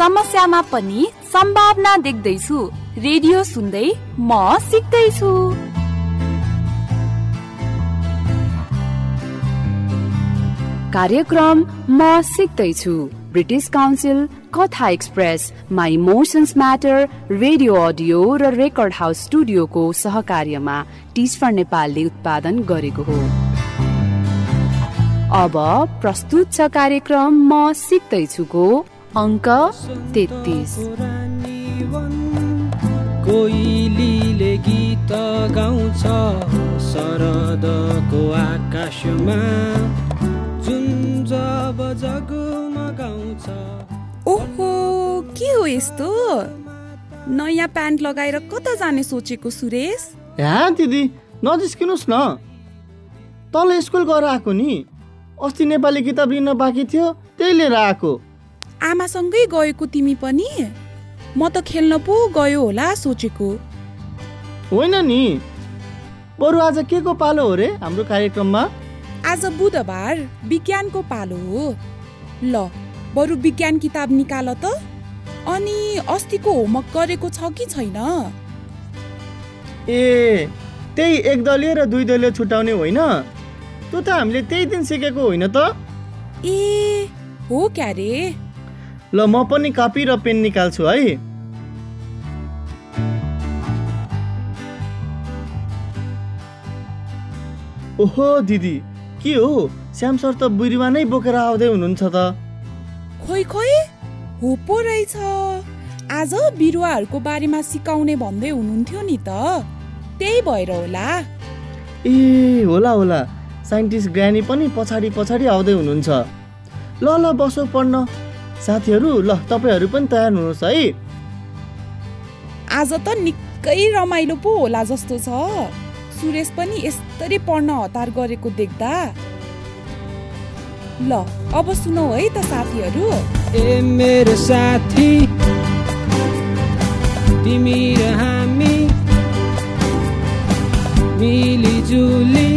समस्यामा पनि सम्भावना देख्दैछु। रेडियो सुन्दै म सिक्दैछु। कार्यक्रम म सिक्दैछु। ब्रिटिस काउन्सिल कथा express my emotions matter radio audio र रेकर्ड हाउस स्टुडियोको सहकार्यमा टिच फर नेपालले उत्पादन गरेको हो। अब प्रस्तुत छ कार्यक्रम म सिक्दैछुको अङ्क तेत्तिस। कोइलीले गीत गाउँछ शरदको आकाशमा। जुन जब जगमगाउँछ ओहो के हो यस्तो? नयाँ प्यान्ट लगाएर कता जाने सोचेको सुरेश? यहाँ दिदी नजिस्किनुहोस् न। तल स्कुल गएर आएको नि। अस्ति नेपाली किताब लिन बाँकी थियो त्यही लिएर आएको। आमासँगै गएको तिमी पनि? म त खेल्न पो गयो होला सोचेको। होइन नि। बरु आज के को पालो हो रे हाम्रो कार्यक्रममा? आज बुधबार विज्ञानको पालो हो। ल बरु विज्ञान किताब निकाल त। अनि अस्तिको होमवर्क गरेको छ कि छैन? ए त्यही एक दलीय र दुई दलीय छुट्याउने होइन? त्यो त हामीले त्यही दिन सिकेको होइन त। ए हो क्या रे ल म पनि कपी र पेन निकाल्छु है। ओहो दिदी के हो? श्याम सर त बिरुवा नै बोकेर आउँदै हुनुहुन्छ त। खोइ खोइ हो पो रहेछ। आज बिरुवाहरूको बारेमा सिकाउने भन्दै हुनुहुन्थ्यो नि त। त्यही भएर होला। ए होला होला। साइन्टिस्ट ग्रानी पनि पछाडि पछाडि आउँदै हुनुहुन्छ। ल ल बसो पढ्न। साथीहरू ल तपाईँहरू पनि तयार हुनुहोस् है। आज त निकै रमाइलो पो होला जस्तो छ। सुरेश पनि यस्तरी पढ्न हतार गरेको देख्दा। ल अब सुनौ है त साथीहरू। ए मेरो साथी तिमी र हामी मिलिजुली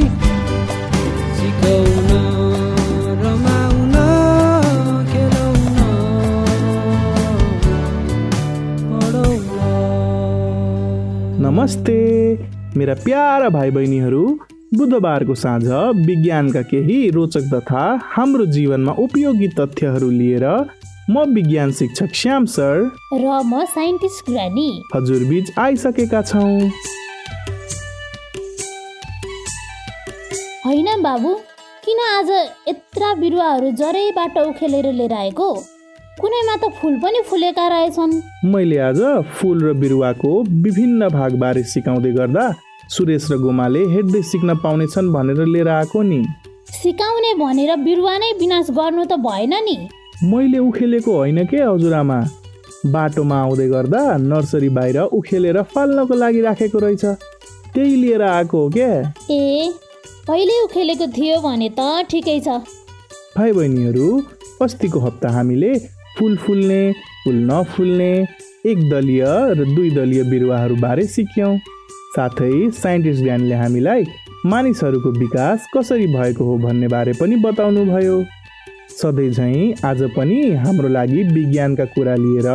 नमस्ते। मेरा प्यारा भाइ बहिनीहरू बुधबारको साँझ विज्ञानका केही रोचक तथा हाम्रो जीवनमा उपयोगी तथ्यहरू लिएर म विज्ञान शिक्षक श्याम सर। र म साइन्टिस्ट ग्रानी हजुर बिच आइसकेका छौँ। होइन बाबु किन आज यत्रा बिरुवाहरू जरैबाट उखेलेर लिएर आएको? कुनैमा त फुल पनि फुलेका रहेछन्। मैले आज फुल र बिरुवाको विभिन्न भागबारे सिकाउँदै गर्दा सुरेश र गोमाले हेर्दै सिक्न पाउनेछन् भनेर लिएर आएको नि। सिकाउने भनेर बिरुवा नै विनाश गर्नु त भएन नि। मैले उखेलेको होइन के हजुरआमा? बाटोमा आउँदै गर्दा नर्सरी बाहिर उखेलेर फाल्नको लागि राखेको रहेछ। त्यही लिएर आएको हो क्या ए पहिले उखेलेको थियो भने त ठिकै छ। भाइ बहिनीहरू अस्तिको हप्ता हामीले फुल फुल्ने फुल नफुल्ने एक दलीय र दुई दलीय बिरुवाहरू बारे सिक्यौँ। साथै साइन्टिस्ट ज्ञानले हामीलाई मानिसहरूको विकास कसरी भएको हो भन्ने बारे पनि बताउनु भयो सधैँ झैँ आज पनि हाम्रो लागि विज्ञानका कुरा लिएर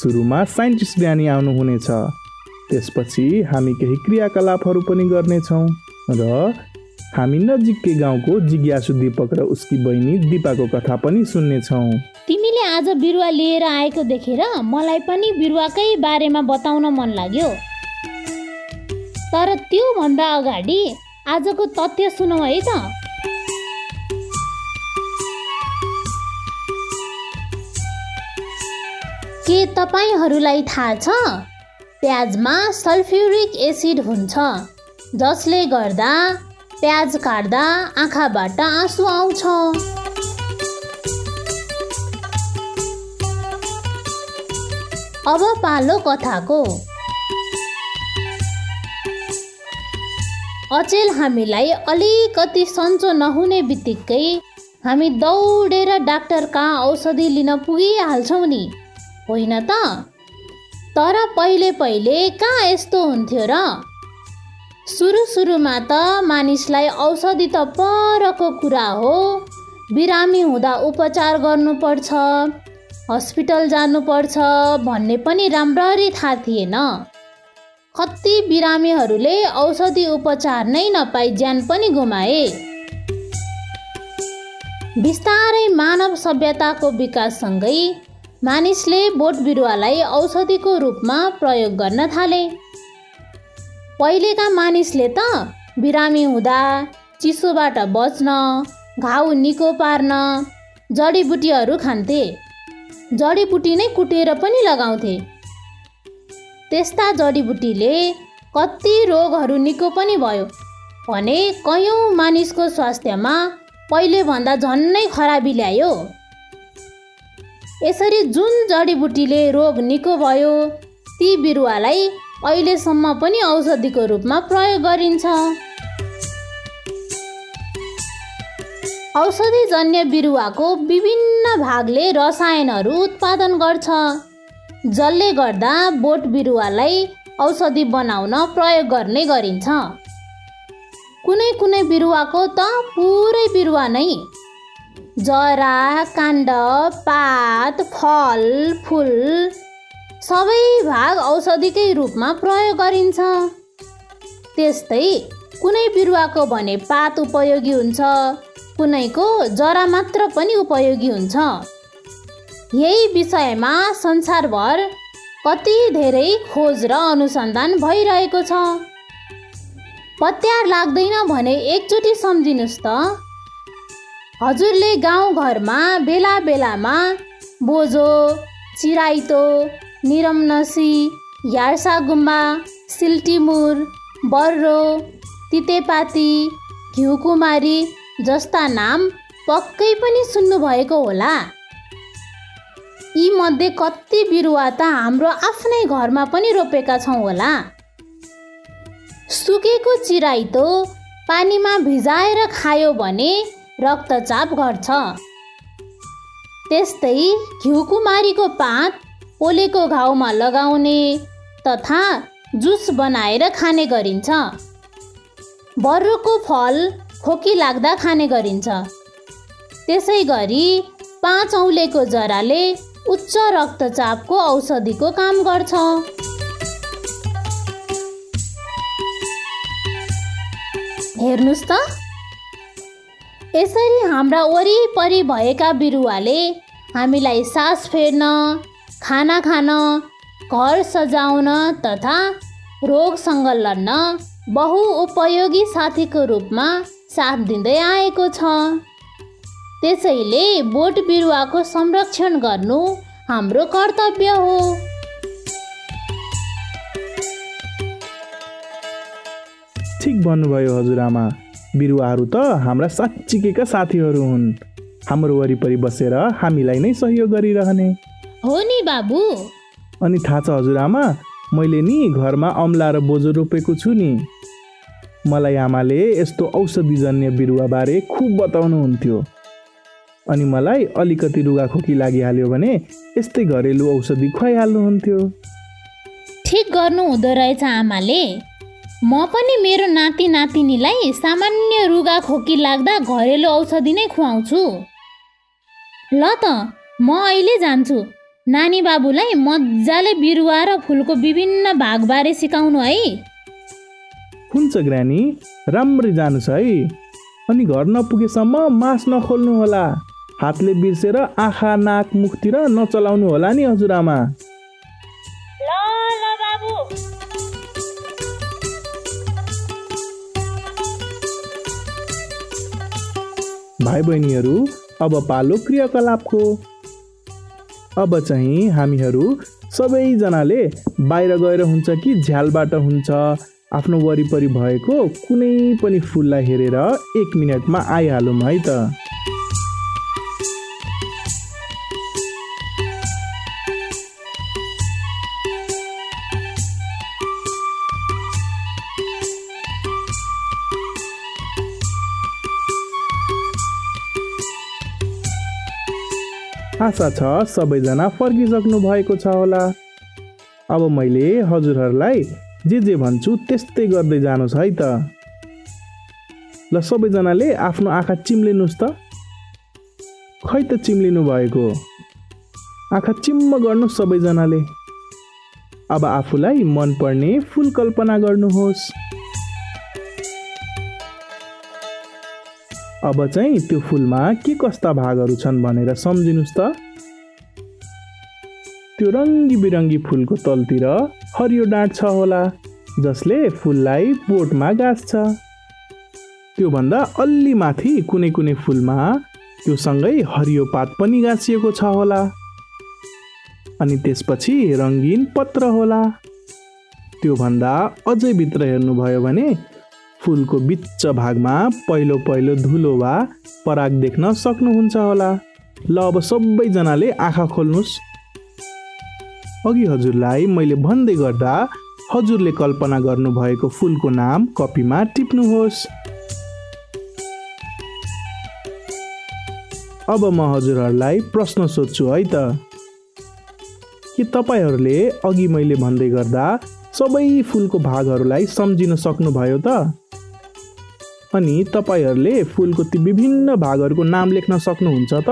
सुरुमा साइन्टिस्ट ज्ञानी आउनुहुनेछ। त्यसपछि हामी केही क्रियाकलापहरू पनि गर्नेछौँ र हामी नजिकै गाउँको जिज्ञासु दीपक र उसकी बहिनी दिपाको कथा पनि सुन्नेछौँ। तिमीले आज बिरुवा लिएर आएको देखेर मलाई पनि बिरुवाकै बारेमा बताउन मन लाग्यो। तर त्योभन्दा अगाडि आजको तथ्य सुनौ है त। के तपाईँहरूलाई थाहा छ? प्याजमा सल्फ्युरिक एसिड हुन्छ जसले गर्दा प्याज काट्दा आँखाबाट आँसु आउँछ। अब पालो कथाको। अचेल हामीलाई अलिकति सन्चो नहुने बित्तिकै हामी दौडेर डाक्टर कहाँ औषधि लिन पुगिहाल्छौँ नि होइन त? तर पहिले पहिले कहाँ यस्तो हुन्थ्यो र? सुरु सुरुमा त मानिसलाई औषधि त परको कुरा हो। बिरामी हुँदा उपचार गर्नुपर्छ। हस्पिटल जानुपर्छ भन्ने पनि राम्ररी थाहा थिएन। कति बिरामीहरूले औषधि उपचार नै नपाई ज्यान पनि गुमाए। बिस्तारै मानव सभ्यताको विकाससँगै मानिसले बोट बिरुवालाई औषधिको रूपमा प्रयोग गर्न थाले। पहिलेका मानिसले त बिरामी हुँदा चिसोबाट बच्न घाउ निको पार्न जडीबुटीहरू खान्थे। जडीबुटी नै कुटेर पनि लगाउँथे। त्यस्ता जडीबुटीले कति रोगहरू निको पनि भयो। भने कयौँ मानिसको स्वास्थ्यमा पहिलेभन्दा झन्नै खराबी ल्यायो। यसरी जुन जडीबुटीले रोग निको भयो ती बिरुवालाई अहिलेसम्म पनि औषधिको रूपमा प्रयोग गरिन्छ। औषधिजन्य बिरुवाको विभिन्न भागले रसायनहरू उत्पादन गर्छ। जसले गर्दा बोट बिरुवालाई औषधि बनाउन प्रयोग गर्ने गरिन्छ। कुनै कुनै बिरुवाको त पुरै बिरुवा नै। जरा काण्ड पात फल फुल सबै भाग औषधिकै रूपमा प्रयोग गरिन्छ। त्यस्तै कुनै बिरुवाको भने पात उपयोगी हुन्छ कुनैको जरा मात्र पनि उपयोगी हुन्छ। यही विषयमा संसारभर कति धेरै खोज र अनुसन्धान भइरहेको छ। पत्यार लाग्दैन भने एकचोटि सम्झिनुहोस् त। हजुरले गाउँघरमा बेला बेलामा बोजो चिराइतो निरमनसी यार्सा गुम्बा सिल्टिमुर बर्रो तितेपाती घिउकुमारी जस्ता नाम पक्कै पनि सुन्नुभएको होला। यीमध्ये कति बिरुवा त हाम्रो आफ्नै घरमा पनि रोपेका छौँ होला। सुकेको चिराइतो पानीमा भिजाएर खायो भने रक्तचाप घट्छ। त्यस्तै घिउकुमारीको पात पोलेको घाउमा लगाउने तथा जुस बनाएर खाने गरिन्छ। बर्रोको फल खोकी लाग्दा खाने गरिन्छ। त्यसै गरी पाँच औलेको जराले उच्च रक्तचापको औषधिको काम गर्छ। हेर्नुहोस् त। यसरी हाम्रा वरिपरि भएका बिरुवाले हामीलाई सास फेर्न खाना खान घर सजाउन तथा रोगसँग लड्न बहु उपयोगी साथीको रूपमा साथ दिँदै आएको छ। त्यसैले बोट बिरुवाको संरक्षण गर्नु हाम्रो कर्तव्य हो। ठिक भन्नुभयो हजुरआमा बिरुवाहरू त हाम्रा साँच्चीका साथीहरू हुन्। हाम्रो वरिपरि बसेर हामीलाई नै सहयोग गरिरहने। हो नि बाबु। अनि थाहा छ हजुरआमा मैले नि घरमा अम्ला र बोजो रोपेको छु नि। मलाई आमाले यस्तो औषधिजन्य बिरुवाबारे खुब बताउनुहुन्थ्यो। अनि मलाई अलिकति रुगाखोकी लागिहाल्यो भने यस्तै घरेलु औषधि खुवाइहाल्नुहुन्थ्यो। ठिक गर्नु हुँदो रहेछ आमाले। म पनि मेरो नाति नातिनीलाई सामान्य रुगा खोकी लाग्दा घरेलु औषधि नै खुवाउँछु। ल त म अहिले जान्छु। नानी बाबुलाई मजाले बिरुवा र फुलको विभिन्न भागबारे सिकाउनु है। हुन्छ ग्रानी राम्ररी जानुहोस् है। अनि घर नपुगेसम्म मास नखोल्नु होला। हातले बिर्सेर आँखा नाक मुखतिर नचलाउनु होला नि हजुरआमा भाइ बहिनीहरू अब पालो क्रियाकलापको अब चाहिँ हामीहरू सबैजनाले बाहिर गएर हुन्छ कि झ्यालबाट हुन्छ। आफ्नो वरिपरि भएको कुनै पनि फुललाई हेरेर एक मिनटमा आइहालौँ है त। आशा छ सबैजना फर्किसक्नु भएको छ होला। अब मैले हजुरहरूलाई जे जे भन्छु त्यस्तै गर्दै जानुहोस् है त। ल सबैजनाले आफ्नो आँखा चिम्लिनुहोस् त। खै त चिम्लिनु भएको? आँखा चिम्म गर्नु सबैजनाले। अब आफूलाई मनपर्ने फुल कल्पना गर्नुहोस्। अब चाहिँ त्यो फुलमा के कस्ता भागहरू छन् भनेर सम्झिनुहोस् त। त्यो रङ्गी बिरङ्गी फुलको तलतिर हरियो डाँठ छ होला जसले फुललाई बोटमा गाँस्छ त्योभन्दा अलि माथि कुनै कुनै फुलमा त्योसँगै हरियो पात पनि गाँसिएको छ होला। अनि त्यसपछि रङ्गीन पत्र होला। त्योभन्दा अझै भित्र हेर्नुभयो भने फुलको बिच भागमा पहिलो पहिलो धुलो वा पराग देख्न सक्नुहुन्छ होला। ल अब सबैजनाले आँखा खोल्नुहोस्। अघि हजुरलाई मैले भन्दै गर्दा हजुरले कल्पना गर्नुभएको फुलको नाम कपीमा टिप्नुहोस्। अब म हजुरहरूलाई प्रश्न सोध्छु है त। के तपाईँहरूले अघि मैले भन्दै गर्दा सबै फुलको भागहरूलाई सम्झिन सक्नुभयो त? अनि तपाईँहरूले फुलको ती विभिन्न भागहरूको नाम लेख्न सक्नुहुन्छ त?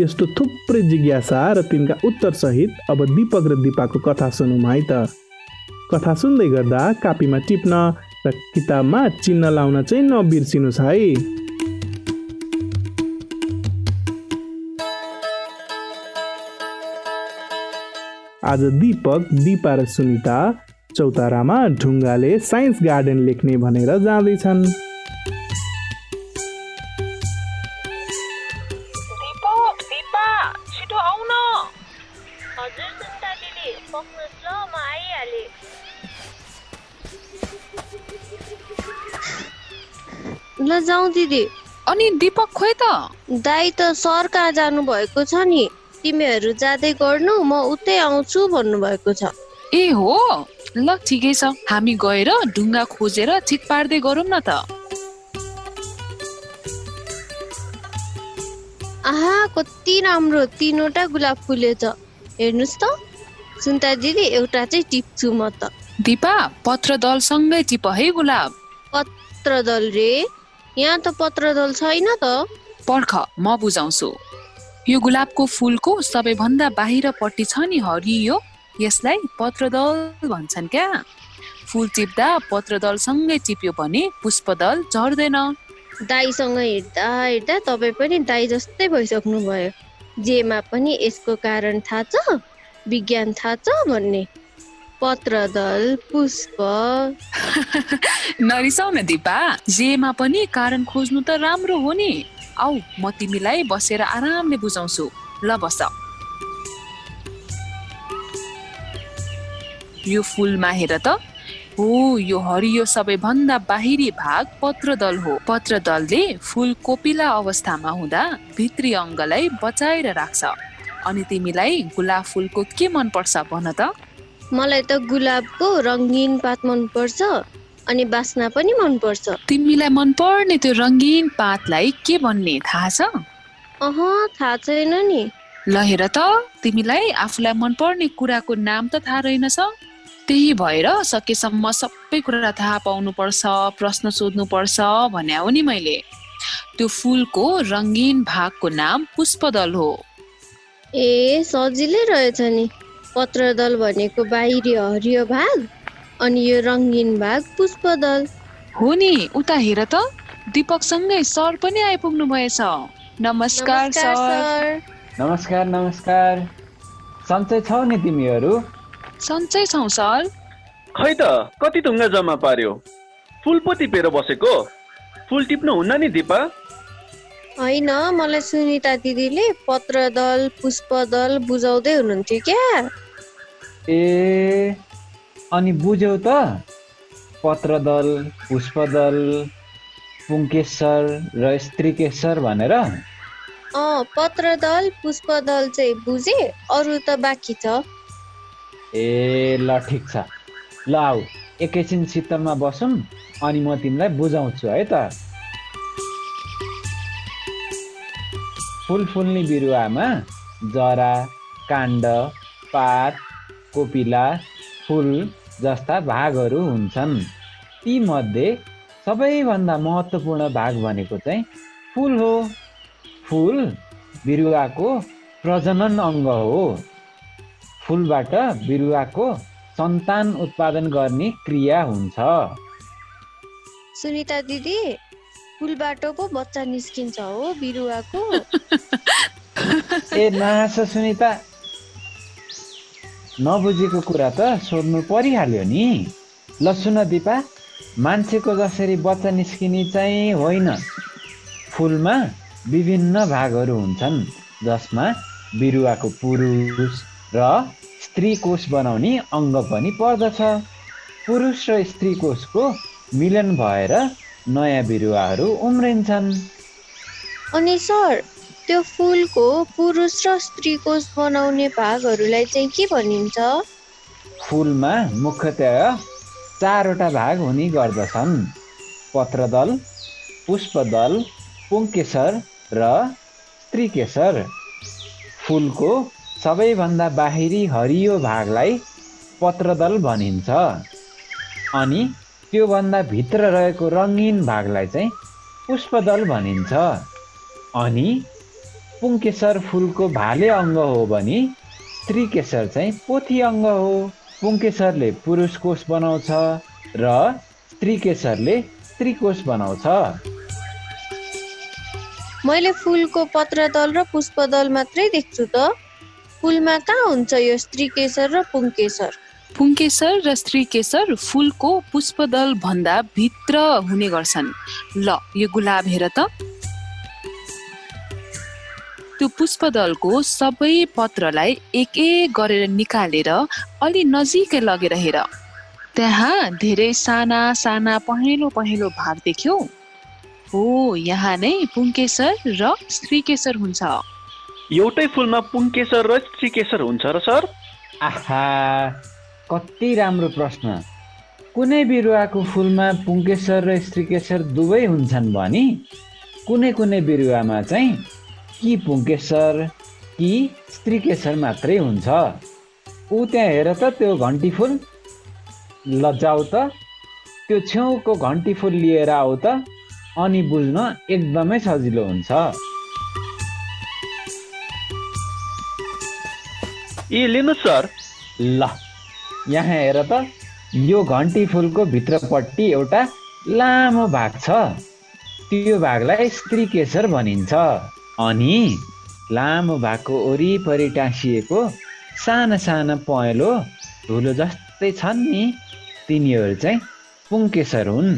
यस्तो थुप्रै जिज्ञासा र तिनका उत्तरसहित अब दिपक र दिपाको कथा सुनौँ है त। कथा सुन्दै गर्दा कापीमा टिप्न र किताबमा चिन्ह लाउन चाहिँ नबिर्सिनुहोस् है। आज दीपक दिपा र सुनिता चौतारामा ढुङ्गाले साइन्स गार्डन लेख्ने भनेर जाँदैछन्। ल जाउँ दिदी। अनि दिपक खोइ त? दाई त सर कहाँ जानुभएको छ नि। तिमीहरू जाँदै गर्नु म उतै आउँछु भन्नुभएको छ। ए हो? ल ठिकै छ। हामी गएर ढुङ्गा खोजेर ठिक पार्दै गरौँ न त। आहा कति राम्रो! तिनवटा गुलाब फुलेछ हेर्नुहोस् त। सुन्ता दिदी एउटा चाहिँ टिप्छु म त। दिपा पत्र दलसँगै टिप है गुलाब। पत्रदल रे? यहाँ त पत्रदल छैन त। पर्ख म बुझाउँछु। यो गुलाबको फुलको सबैभन्दा बाहिरपट्टि छ नि हरियो यसलाई पत्रदल भन्छन् क्या। फुल टिप्दा पत्रदलसँगै टिप्यो भने पुष्पदल झर्दैन। दाईसँग हिँड्दा हिँड्दा तपाईँ पनि दाई जस्तै भइसक्नु भयो जेमा पनि यसको कारण थाहा छ विज्ञान थाहा छ भन्ने। पत्रदल पुष्प। नरिसाउ न दिपा जेमा पनि कारण खोज्नु त राम्रो हो नि। आऊ म तिमीलाई बसेर आरामले बुझाउँछु। ल बस। यो फुलमा हेर त। हो यो हरियो सबैभन्दा बाहिरी भाग पत्रदल हो। पत्रदलले फुल कोपिला अवस्थामा हुँदा भित्री अङ्गलाई बचाएर राख्छ। अनि तिमीलाई गुलाब फुलको के मनपर्छ भन त? मलाई त गुलाबको रङ्गीन पात मनपर्छ। अनि बास्ना पनि मनपर्छ। तिमीलाई मनपर्ने त्यो रङ्गीन पातलाई के भन्ने थाहा छ? अह थाहा छैन नि। ल हेर त तिमीलाई आफूलाई मनपर्ने कुराको नाम त थाहा रहेनछ। त्यही भएर सकेसम्म सबै कुरा थाहा पाउनुपर्छ प्रश्न सोध्नुपर्छ भने हो नि मैले। त्यो फुलको रङ्गीन भागको नाम पुष्पदल हो। ए सजिलै रहेछ नि। पत्रदल भनेको बाहिरी हरियो भाग। अनि यो रङ्गीन भाग पुष्पदल। हो नि उता हेर त। दिपकसँगै सर पनि आइपुग्नु भएछ। नमस्कार सर। नमस्कार नमस्कार। सन्चै छौ नि तिमीहरू? सन्चै छौ सर। खै त कति ढुङ्गा जम्मा पार्यो? फुल पो टिपेर बसेको? फुल टिप्नु हुन्न नि दिपा? होइन मलाई सुनिता दिदीले पत्रदल पुष्पदल बुझाउँदै हुनुहुन्थ्यो क्या। ए अनि बुझ्यौ त पत्रदल पुष्पदल पुङ्केश्वर र स्त्रीकेश्वर भनेर। अँ पत्रदल पुष्पदल चाहिँ बुझे अरू त बाँकी छ। ए ल ठिक छ। ल आऊ एकैछिन शीतलमा बसौँ अनि म तिमीलाई बुझाउँछु है त। फुल फुल्ने बिरुवामा जरा काण्ड पात कोपिला फुल जस्ता भागहरू हुन्छन्। तीमध्ये सबैभन्दा महत्त्वपूर्ण भाग भनेको चाहिँ फुल हो। फुल बिरुवाको प्रजनन अङ्ग हो। फुलबाट बिरुवाको सन्तान उत्पादन गर्ने क्रिया हुन्छ। सुनिता दिदी फुलबाट पो बच्चा निस्किन्छ हो बिरुवाको। ए नास सुनिता। नबुझेको कुरा त सोध्नु परिहाल्यो नि। ल सुन दिपा मान्छेको जसरी बच्चा निस्किने चाहिँ होइन। फुलमा विभिन्न भागहरू हुन्छन् जसमा बिरुवाको पुरुष र स्त्री कोष बनाउने अङ्ग पनि पर्दछ। पुरुष र स्त्री कोषको मिलन भएर नयाँ बिरुवाहरू उम्रिन्छन्। अनि सर त्यो फुलको पुरुष र स्त्री कोष बनाउने भागहरूलाई चाहिँ के भनिन्छ? फुलमा मुख्यतया चारवटा भाग हुने गर्दछन्। पत्रदल पुष्पदल पुङ्केसर र स्त्रीकेसर फुलको सबैभन्दा बाहिरी हरियो भागलाई पत्रदल भनिन्छ। अनि त्योभन्दा भित्र रहेको रङ्गीन भागलाई चाहिँ पुष्पदल भनिन्छ। अनि पुङ्केसर फुलको भाले अङ्ग हो भने स्त्रीकेसर चाहिँ पोथी अङ्ग हो। पुङ्केसरले पुरुष कोष बनाउँछ र स्त्रीकेसरले स्त्रीकोष बनाउँछ। मैले फुलको पत्रदल र पुष्पदल मात्रै देख्छु त। फुलमा कहाँ हुन्छ यो स्त्रीकेसर र पुङ्केसर? पुङ्केसर र स्त्रीकेसर फुलको पुष्पदल भन्दा भित्र हुने गर्छन्। ल यो गुलाब हेर त। त्यो पुष्पदलको सबै पत्रलाई एक एक गरेर निकालेर अलि नजिकै लगेर हेर। त्यहाँ धेरै साना साना पहेँलो पहेँलो भाग देख्यौ। हो यहाँ नै पुङ्केसर र स्त्रीकेसर हुन्छ। एउटै फुलमा पुङ्केसर र स्त्रीकेसर हुन्छ र सर? आहा कति राम्रो प्रश्न। कुनै बिरुवाको फुलमा पुङ्केसर र स्त्रीकेसर दुवै हुन्छन् भने। कुनै कुनै बिरुवामा चाहिँ कि पुङ्केसर कि स्त्रीकेसर मात्रै हुन्छ। ऊ त्यहाँ हेर त त्यो घन्टी फुल। ल जाऊ त। त्यो छेउको घन्टी फुल लिएर आऊ त अनि बुझ्न एकदमै सजिलो हुन्छ। ए लिनुहोस् सर। ल यहाँ हेर त। यो घन्टी फुलको भित्रपट्टि एउटा लामो भाग छ। त्यो भागलाई स्त्री केसर भनिन्छ। अनि लामो भागको वरिपरि टाँसिएको साना साना पहेँलो धुलो जस्तै छन् नि। तिनीहरू चाहिँ पुङ्केसर हुन्।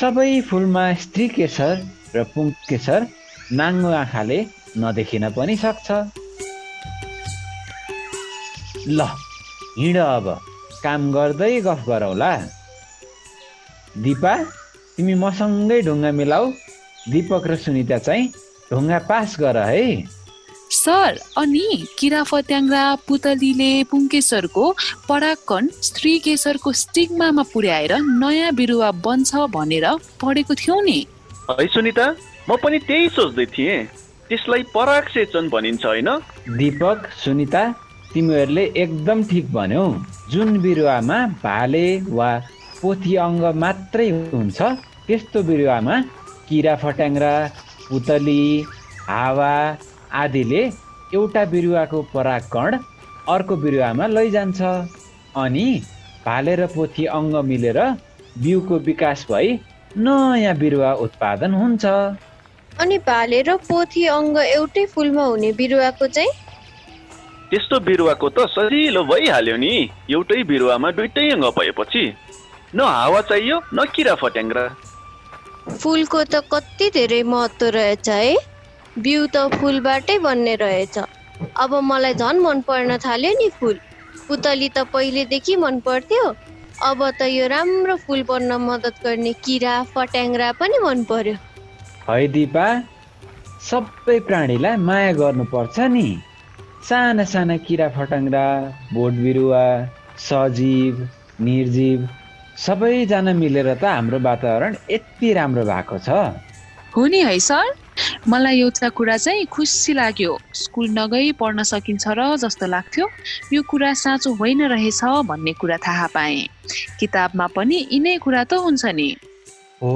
सबै फुलमा स्त्री केसर र पुङ्केसर नाङ्गो आँखाले नदेखिन पनि सक्छ। ल हिँड अब। काम गर्दै गफ गरौँला। दिपा तिमी मसँगै ढुङ्गा मिलाऊ। दिपक र सुनिता चाहिँ ढुङ्गा पास गर है। सर अनि किरा फट्याङ्ग्रा पुतलीले पुङ्केसरको परागकण स्त्री केसरको स्टिग्मामा पुर्याएर नयाँ बिरुवा बन्छ भनेर पढेको थियौ नि। है सुनिता म पनि त्यही सोच्दै थिएँ। त्यसलाई पराग सेचन भनिन्छ होइन? दिपक सुनिता तिमीहरूले एकदम ठिक भन्यौ। जुन बिरुवामा भाले वा पोथी अङ्ग मात्रै हुन्छ त्यस्तो बिरुवामा किरा फट्याङ्ग्रा पुतली हावा आदिले एउटा बिरुवाको परागकण अर्को बिरुवामा लैजान्छ। अनि भाले र पोथी अङ्ग मिलेर बिउको विकास भई नयाँ बिरुवा उत्पादन हुन्छ। अनि भाले र पोथी अङ्ग एउटै फुलमा हुने बिरुवाको चाहिँ? त्यस्तो बिरुवाको त सजिलो भइहाल्यो नि। एउटै बिरुवामा दुइटै अङ्ग भएपछि। न हावा चाहियो न किरा फट्याङ्ग्रा। फुलको त कति धेरै महत्त्व रहेछ है? बिउ त फुलबाटै बन्ने रहेछ। अब मलाई झन् मन पर्न थाल्यो नि फुल। पुतली त पहिलेदेखि मन पर्थ्यो। अब त यो राम्रो फुल बन्न मद्दत गर्ने किरा फट्याङ्ग्रा पनि मन पर्यो। है दिपा सबै प्राणीलाई माया गर्नुपर्छ नि। साना साना किरा फट्याङ्ग्रा बोट बिरुवा सजीव निर्जीव सबैजना मिलेर त हाम्रो वातावरण यति राम्रो भएको छ। हो नि है सर। मलाई एउटा कुरा चाहिँ खुसी लाग्यो। स्कुल नगई पढ्न सकिन्छ र जस्तो लाग्थ्यो। यो कुरा साँचो होइन रहेछ भन्ने कुरा थाहा पाएँ। किताबमा पनि यिनै कुरा त हुन्छ नि। हो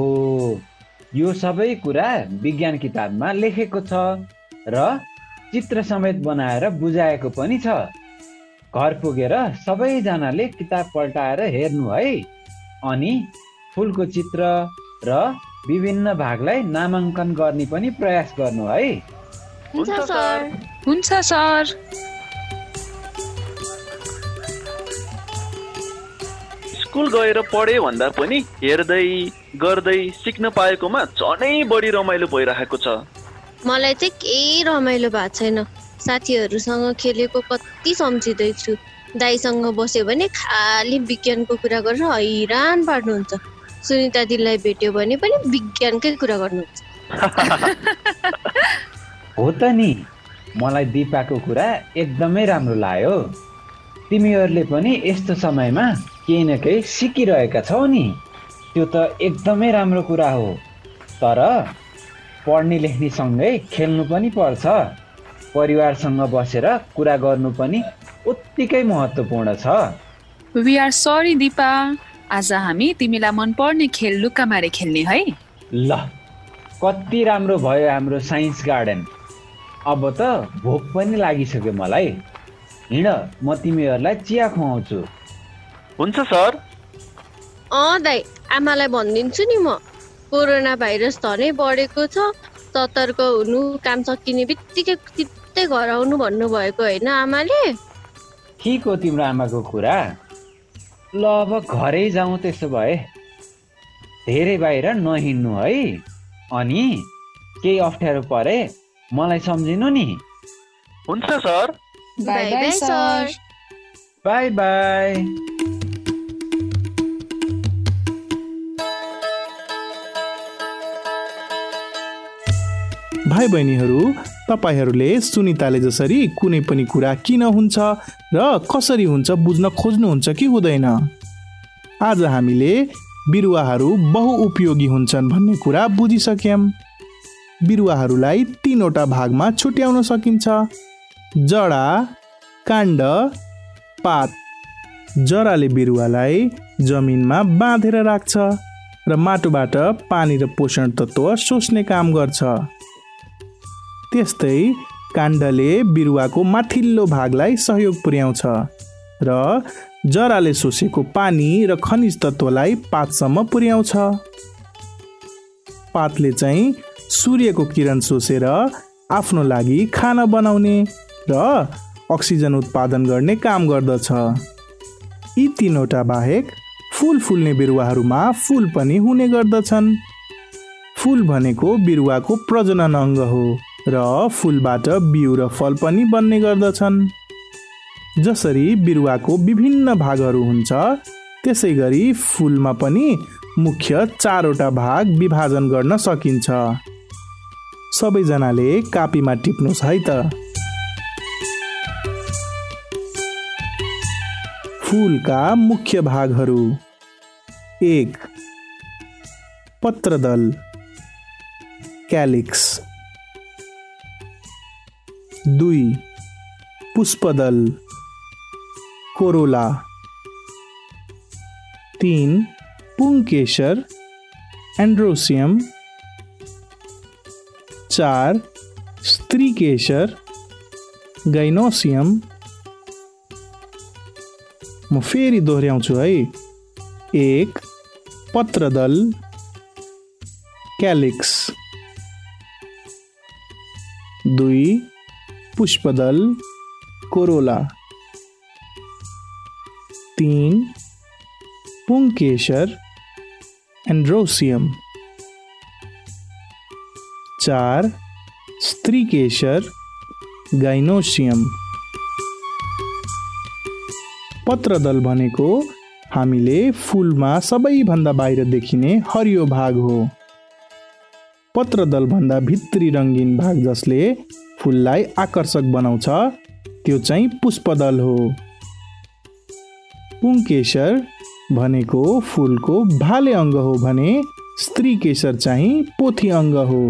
यो सबै कुरा विज्ञान किताबमा लेखेको छ र चित्र समेत बनाएर बुझाएको पनि छ। घर पुगेर सबैजनाले किताब पल्टाएर हेर्नु है। अनि फुलको चित्र र विभिन्न भागलाई नामाङ्कन गर्ने पनि प्रयास गर्नु है। हुन्छ सर। हुन्छ सर। स्कुल गएर पढे भन्दा पनि हेर्दै गर्दै सिक्न पाएकोमा झनै बढी रमाइलो भइरहेको छ। मलाई चाहिँ केही रमाइलो भएको छैन। साथीहरूसँग खेलेको कति सम्झिँदैछु दाईसँग बस्यो भने खालि विज्ञानको कुरा गरेर हैरान पार्नुहुन्छ। सुनिता दिदीलाई भेट्यो भने पनि विज्ञानकै कुरा गर्नुहुन्छ। हो त नि। मलाई दिपाको कुरा एकदमै राम्रो लाग्यो। तिमीहरूले पनि यस्तो समयमा केही न केही सिकिरहेका छौ नि। त्यो त एकदमै राम्रो कुरा हो। तर पढ्ने लेख्ने सँगै खेल्नु पनि पर्छ। परिवारसँग बसेर कुरा गर्नु पनि उत्तिकै महत्त्वपूर्ण छ। वी आर सरी दिपा आज हामी तिमीलाई मनपर्ने खेल लुक्का मारे खेल्ने है। ल कति राम्रो भयो हाम्रो साइन्स गार्डन। अब त भोक पनि लागिसक्यो मलाई। हिँड म तिमीहरूलाई चिया खुवाउँछु। हुन्छ सर। अँ दाई आमालाई भनिदिन्छु नि म। कोरोना भाइरस धनै बढेको छ सतर्क हुनु काम सकिने बित्तिकै चित्तै घर आउनु भन्नुभएको होइन आमाले? ठिक हो तिम्रो आमाको कुरा। ल अब घरै जाउँ त्यसो भए। धेरै बाहिर नहिँड्नु है। अनि केही अप्ठ्यारो परे मलाई सम्झिनु नि। हुन्छ सर। बाई बाई भाइ बहिनीहरू तपाईँहरूले सुनिताले जसरी कुनै पनि कुरा किन हुन्छ र कसरी हुन्छ बुझ्न खोज्नुहुन्छ कि हुँदैन? आज हामीले बिरुवाहरू बहुउपयोगी हुन्छन् भन्ने कुरा बुझिसक्यौँ। बिरुवाहरूलाई तिनवटा भागमा छुट्याउन सकिन्छ। जडा काण्ड पात। जराले बिरुवालाई जमिनमा बाँधेर राख्छ र माटोबाट पानी र पोषण तत्त्व सोच्ने काम गर्छ। त्यस्तै काण्डले बिरुवाको माथिल्लो भागलाई सहयोग पुर्याउँछ र जराले सोसेको पानी र खनिज तत्त्वलाई पातसम्म पुर्याउँछ। पातले चाहिँ सूर्यको किरण सोसेर आफ्नो लागि खाना बनाउने र अक्सिजन उत्पादन गर्ने काम गर्दछ। यी तिनवटा बाहेक फुल फुल्ने बिरुवाहरूमा फुल पनि हुने गर्दछन्। फुल भनेको बिरुवाको प्रजनन अङ्ग हो। र फुलबाट बिउ र फल पनि बन्ने गर्दछन्। जसरी बिरुवाको विभिन्न भागहरू हुन्छ त्यसै गरी फुलमा पनि मुख्य चारवटा भाग विभाजन गर्न सकिन्छ। सबैजनाले कापीमा टिप्नुहोस् है त। फुलका मुख्य भागहरू। एक पत्रदल। क्यालिक्स। दुई पुष्पदल कोरोला तीन पुंकेशर एंड्रोसियम चार स्त्रीकेशर गाइनोसियम म फेरि दोहोऱ्याउँछु है एक पत्रदल क्यालिक्स दुई पुष्पदल कोरोला तीन पुंकेशर एंड्रोसियम चार स्त्रीकेशर गाइनोसियम पत्रदल भनेको हामीले फुलमा सबैभन्दा बाहिर देखिने हरियो भाग हो पत्रदलभन्दा भित्री रङ्गीन भाग जसले फुललाई आकर्षक बनाउँछ। त्यो चाहिँ पुष्पदल हो। पुङ्केशर भनेको फुलको भाले अङ्ग हो भने स्त्री केशर चाहिँ पोथी अङ्ग हो।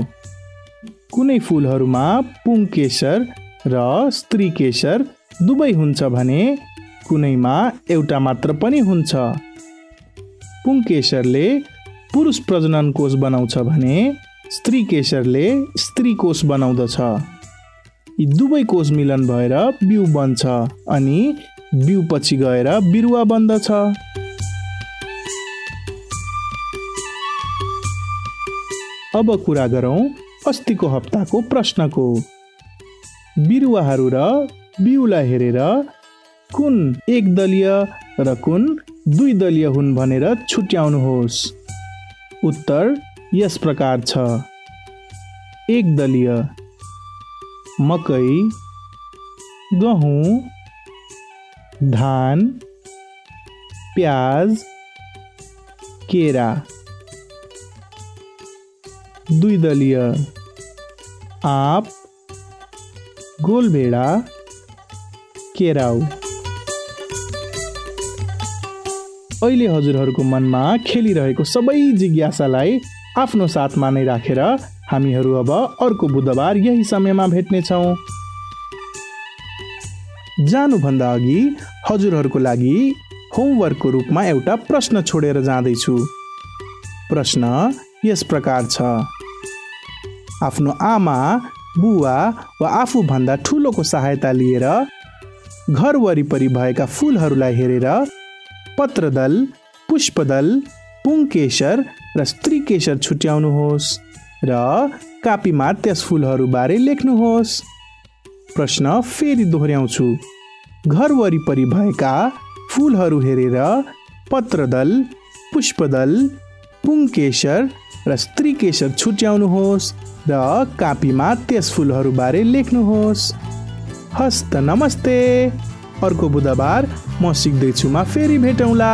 कुनै फुलहरूमा पुङ्केशर र स्त्री केशर दुवै हुन्छ भने कुनैमा एउटा मात्र पनि हुन्छ। पुङ्केशरले पुरुष प्रजनन कोष बनाउँछ भने स्त्री केशरले स्त्री कोष बनाउँदछ। यी दुवै कोष मिलन भएर बिउ बन्छ अनि बिउ पछि गएर बिरुवा बन्दछ। अब कुरा गरौँ अस्तिको हप्ताको प्रश्नको। बिरुवाहरू र बिउलाई हेरेर कुन एक दलीय र कुन दुई दलीय हुन् भनेर छुट्याउनुहोस्। उत्तर यस प्रकार छ। एक दलीय। मकै गहुँ धान प्याज केरा। दुई दलीय। आँप गोलभेडा केराउ। अहिले हजुरहरूको मनमा खेलिरहेको सबै जिज्ञासालाई आफ्नो साथमा नै राखेर हामीहरू अब अर्को बुधबार यही समयमा भेट्नेछौँ। जानुभन्दा अघि हजुरहरूको लागि होमवर्कको रूपमा एउटा प्रश्न छोडेर जाँदैछु। प्रश्न यस प्रकार छ। आफ्नो आमा बुवा वा आफूभन्दा ठुलोको सहायता लिएर घर वरिपरि भएका फुलहरूलाई हेरेर पत्रदल पुष्पदल पुङकेशर र स्त्रीकेशर छुट्याउनुहोस्। र कापीमा त्यस फुलहरूबारे लेख्नुहोस्। प्रश्न फेरि दोहोऱ्याउँछु। घर वरिपरि भएका फुलहरू हेरेर पत्रदल पुष्पदल पुङकेशर र स्त्रीकेशर छुट्याउनुहोस् र कापीमा त्यस फुलहरूबारे लेख्नुहोस्। हस्त नमस्ते। अर्को बुधबार म सिक्दैछुमा फेरि भेटौँला।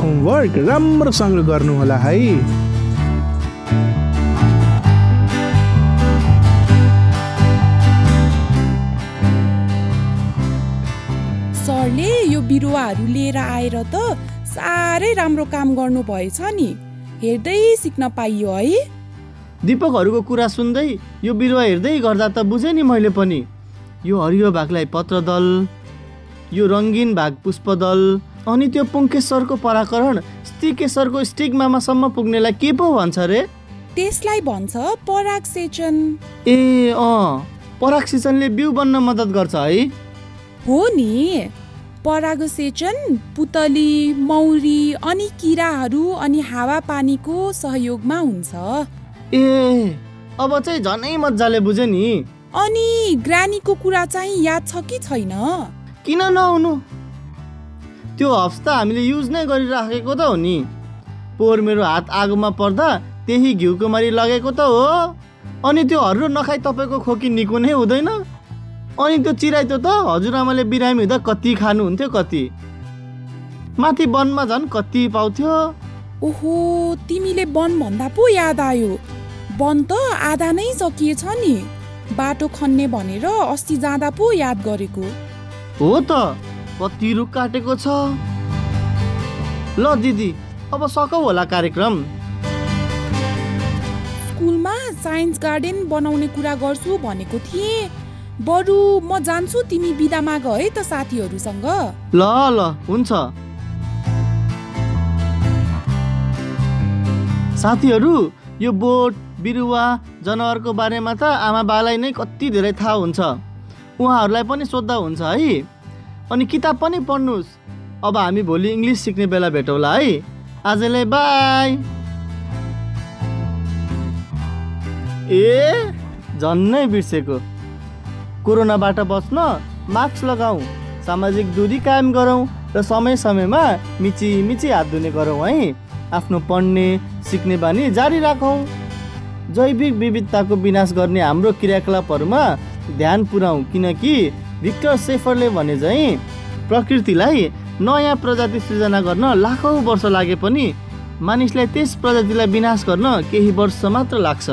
होमवर्क राम्रोसँग गर्नुहोला है। बिरुवाहरू लिएर आएर त साह्रै राम्रो काम गर्नुभएछ नि। हेर्दै सिक्न पाइयो है। दिपकहरूको कुरा सुन्दै यो बिरुवा हेर्दै गर्दा त बुझेँ नि मैले पनि। यो हरियो भागलाई पत्रदल यो रङ्गिन भाग पुष्पदल अनि त्यो पुङ्केश्वरको पराकरण स्त्रीकेश्वरको स्टिगमासम्म पुग्नेलाई के पो भन्छ रे? त्यसलाई भन्छ पराग सेचन। ए अँ पराग सिंचनले बिउ बन्न मद्दत गर्छ है। हो नि। परागसेचन पुतली मौरी अनि किराहरू अनि हावापानीको सहयोगमा हुन्छ। ए अब चाहिँ झनै मजाले बुझेँ नि। अनि ग्रानीको कुरा चाहिँ याद छ कि छैन? किन नहुनु? त्यो हप्स त हामीले युज नै गरिराखेको त हो नि। पोहोर मेरो हात आगोमा पर्दा त्यही घिउको मारी लगेको त हो। अनि त्यो हर्रो नखाइ तपाईँको खोकी निको नै हुँदैन? अनि त्यो चिराइतो त हजुरआमाले बिरामी हुँदा कति खानुहुन्थ्यो कति। माथि वनमा झन् कति पाउँथ्यो? ओहो तिमीले वन भन्दा पो याद आयो। वन त आधा नै सकिएछ नि। बाटो खन्ने भनेर अस्ति जाँदा पो याद गरेको। हो त कति रुख काटेको छ। ल दिदी अब सकौ होला कार्यक्रम। स्कुलमा साइन्स गार्डन बनाउने कुरा गर्छु भनेको थिएँ। बरु म जान्छु तिमी बिदा माग है त साथीहरूसँग। ल ल हुन्छ। साथीहरू यो बोट बिरुवा जनावरको बारेमा त आमा बालाई नै कति धेरै थाहा हुन्छ। उहाँहरूलाई पनि सोद्धा हुन्छ है। अनि किताब पनि पढ्नुहोस् अब हामी भोलि इङ्ग्लिस सिक्ने बेला भेटौँला है। आजलाई बाई। ए झन्नै बिर्सेको। कोरोनाबाट बच्न मास्क लगाऊ सामाजिक दूरी कायम गरौँ र समय समयमा मिची मिची हात धुने गरौँ है। आफ्नो पढ्ने सिक्ने बानी जारी राखौँ। जैविक विविधताको विनाश गर्ने हाम्रो क्रियाकलापहरूमा ध्यान पुऱ्याउँ किनकि भिक्टर सेफरले भने चाहिँ प्रकृतिलाई नयाँ प्रजाति सृजना गर्न लाखौँ वर्ष लागे पनि मानिसलाई त्यस प्रजातिलाई विनाश गर्न केही वर्ष मात्र लाग्छ।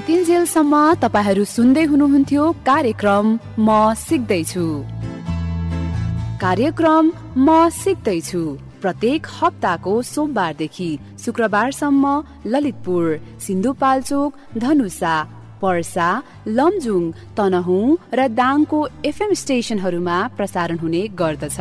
यतिन्जेलसम्म तपाईँहरू सुन्दै हुनुहुन्थ्यो कार्यक्रम म सिक्दैछु। कार्यक्रम म सिक्दैछु। प्रत्येक हप्ताको सोमबारदेखि शुक्रबारसम्म ललितपुर सिन्धुपाल्चोक धनुषा पर्सा लमजुङ तनहुँ र दाङको एफएम स्टेसनहरूमा प्रसारण हुने गर्दछ।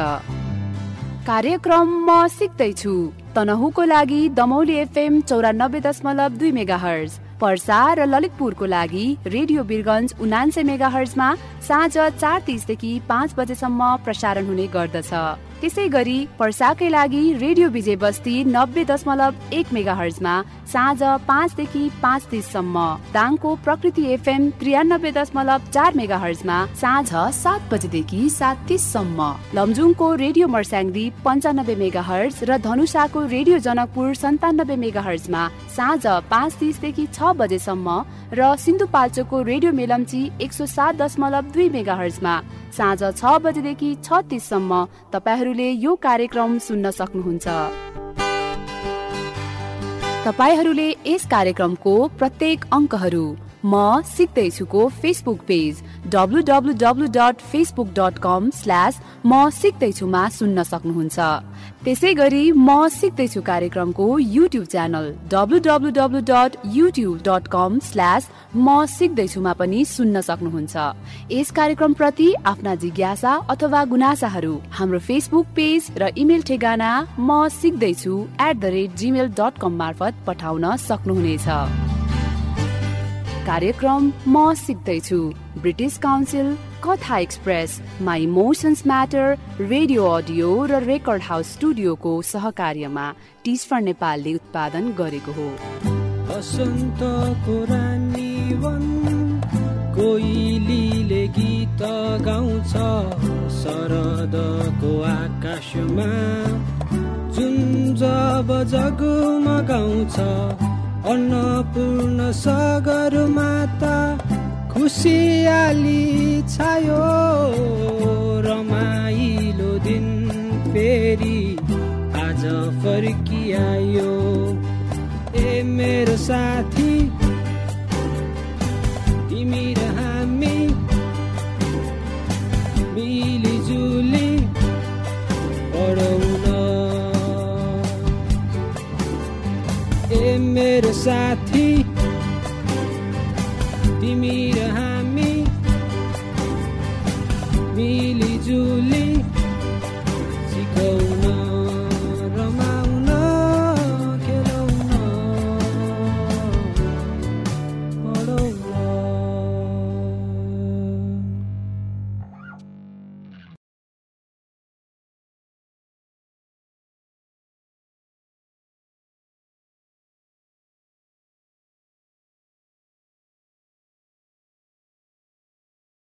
कार्यक्रम म सिक्दैछु। तनहुको लागि दमौली एफएम चौरानब्बे दशमलव दुई मेगा हर्ज पर्सा र ललितपुरको लागि रेडियो बिरगन्ज उनान्से मेगा हर्जमा साँझ चार तिसदेखि पाँच बजेसम्म प्रसारण हुने गर्दछ। त्यसै गरी पर्साकै लागि रेडियो विजय बस्ती नब्बे दशमलव एक मेगा हर्जमा साँझ पाँचदेखि पाँच तिससम्म। दाङको प्रकृति एफएम त्रियानब्बे दशमलव चार मेगा हर्जमा साँझ सात बजेदेखि सात तिससम्म। लमजुङको रेडियो मर्स्याङ्दी पन्चानब्बे मेगा हर्ज र धनुषाको रेडियो जनकपुर सन्तानब्बे मेगा हर्जमा साँझ पाँच तिसदेखि छ बजेसम्म र सिन्धुपाल्चोकको रेडियो मेलम्ची एक सौ सात दशमलव दुई मेगा हर्जमा साँझ छ बजेदेखि छ तिससम्म। तपाईँहरूले यो कार्यक्रम सुन्न सक्नुहुन्छ। तपाईँहरूले यस कार्यक्रमको प्रत्येक अङ्कहरू म सिक्दैछुको Facebook page W W W dot Facebook dot com slash म सिक्दैछुमा सुन्न सक्नुहुन्छ। त्यसै गरी म सिक्दैछु कार्यक्रमको YouTube channel W W W dot YouTube dot com slash म सिक्दैछुमा पनि सुन्न सक्नुहुन्छ। यस कार्यक्रम प्रति आफ्ना जिज्ञासा अथवा गुनासाहरू हाम्रो फेसबुक पेज र इमेल ठेगाना म सिक्दैछु at the rate Gmail dot com मार्फत पठाउन सक्नुहुनेछ। कार्यक्रम म सिक्दैछु। ब्रिटिस काउन्सिल कथा express my emotions matter radio audio र रेकर्ड हाउस स्टुडियोको सहकार्यमा टिस्फर नेपालले उत्पादन गरेको हो। कोइलीले गीत गाउँछ शरदको आकाशमा। जुन जब जगमगाउँछ अन्नपूर्ण सागर माता खुसियाली छायो रमाइलो दिन फेरि आज फर्किआयो। ए मेरो साथी